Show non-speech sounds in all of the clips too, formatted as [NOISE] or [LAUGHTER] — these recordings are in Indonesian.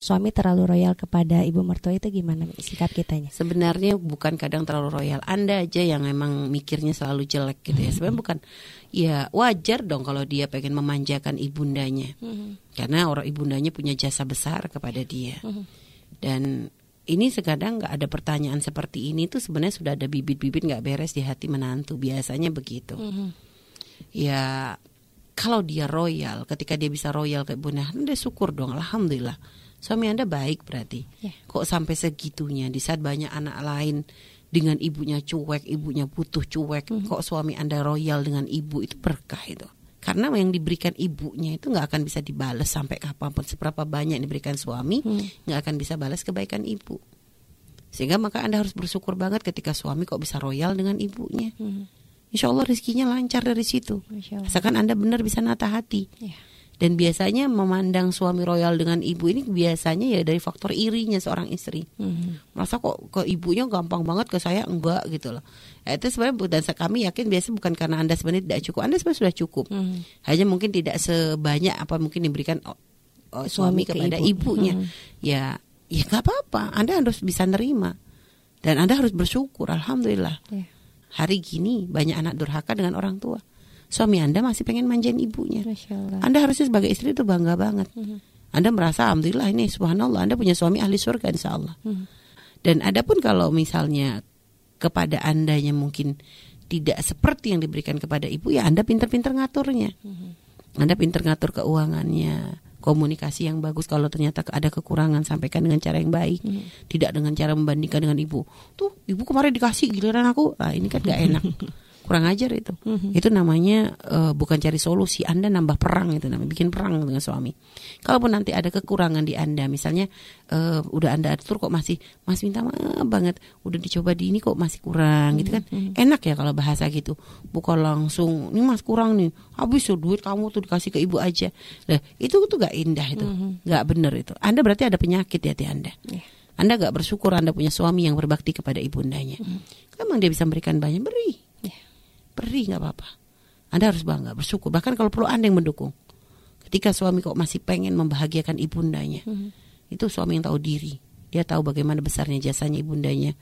suami terlalu royal kepada ibu mertua itu gimana sikap kitanya? Sebenarnya bukan kadang terlalu royal. Anda aja yang memang mikirnya selalu jelek gitu ya. Sebenarnya bukan ya wajar dong kalau dia pengen memanjakan ibundanya. Karena orang ibundanya punya jasa besar kepada dia. Dan ini sekadang nggak ada pertanyaan seperti ini tuh sebenarnya sudah ada bibit-bibit nggak beres di hati menantu. Biasanya begitu. Ya kalau dia royal, ketika dia bisa royal ke ibundanya, Anda syukur dong, alhamdulillah Suami Anda baik berarti. Yeah. Kok sampai segitunya di saat banyak anak lain dengan ibunya cuek, ibunya butuh cuek, mm -hmm. kok suami Anda royal dengan ibu itu berkah itu. Karena yang diberikan ibunya itu nggak akan bisa dibalas sampai kapan pun seberapa banyak yang diberikan suami mm. nggak mm. akan bisa balas kebaikan ibu. Sehingga maka Anda harus bersyukur banget ketika suami kok bisa royal dengan ibunya. Mm. Insya Allah rezekinya lancar dari situ. Asalkan Anda benar bisa nata hati. Yeah dan biasanya memandang suami royal dengan ibu ini biasanya ya dari faktor irinya seorang istri. Hmm. Merasa kok ke ibunya gampang banget ke saya enggak gitu loh. Ya, itu sebenarnya dan kami yakin biasa bukan karena Anda sebenarnya tidak cukup. Anda sebenarnya sudah cukup. Hmm. Hanya mungkin tidak sebanyak apa mungkin diberikan oh, oh, suami, suami kepada ibu. ibunya. Hmm. Ya ya nggak apa-apa. Anda harus bisa nerima. Dan Anda harus bersyukur alhamdulillah. Yeah. Hari gini banyak anak durhaka dengan orang tua suami Anda masih pengen manjain ibunya. Anda harusnya sebagai istri itu bangga banget. Mm -hmm. Anda merasa alhamdulillah ini subhanallah Anda punya suami ahli surga insya Allah. Mm -hmm. Dan adapun kalau misalnya kepada Anda yang mungkin tidak seperti yang diberikan kepada ibu ya Anda pinter-pinter ngaturnya. Mm -hmm. Anda pinter ngatur keuangannya, komunikasi yang bagus kalau ternyata ada kekurangan sampaikan dengan cara yang baik, hmm. tidak dengan cara membandingkan dengan ibu. Tuh, ibu kemarin dikasih giliran aku. Nah, ini kan gak enak. [LAUGHS] kurang ajar itu. Mm-hmm. Itu namanya uh, bukan cari solusi, Anda nambah perang itu namanya, bikin perang dengan suami. Kalaupun nanti ada kekurangan di Anda, misalnya uh, udah Anda atur kok masih masih minta maaf banget, udah dicoba di ini kok masih kurang mm-hmm. gitu kan. Mm-hmm. Enak ya kalau bahasa gitu. Bukan langsung, ini Mas kurang nih. Habis tuh duit kamu tuh dikasih ke ibu aja. Nah, itu tuh gak indah itu. Mm-hmm. Gak bener itu. Anda berarti ada penyakit di hati Anda. Yeah. Anda gak bersyukur Anda punya suami yang berbakti kepada ibundanya. Mm. Emang dia bisa memberikan banyak, beri Beri nggak apa-apa. Anda harus bangga, bersyukur. Bahkan kalau perlu Anda yang mendukung. Ketika suami kok masih pengen membahagiakan ibundanya, hmm. itu suami yang tahu diri. Dia tahu bagaimana besarnya jasanya ibundanya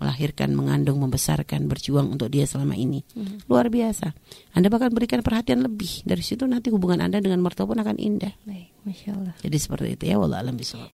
melahirkan, mengandung, membesarkan, berjuang untuk dia selama ini. Hmm. Luar biasa. Anda bahkan berikan perhatian lebih. Dari situ nanti hubungan Anda dengan mertua pun akan indah. Baik, Masya Allah. Jadi seperti itu ya, wallah alam bisawab.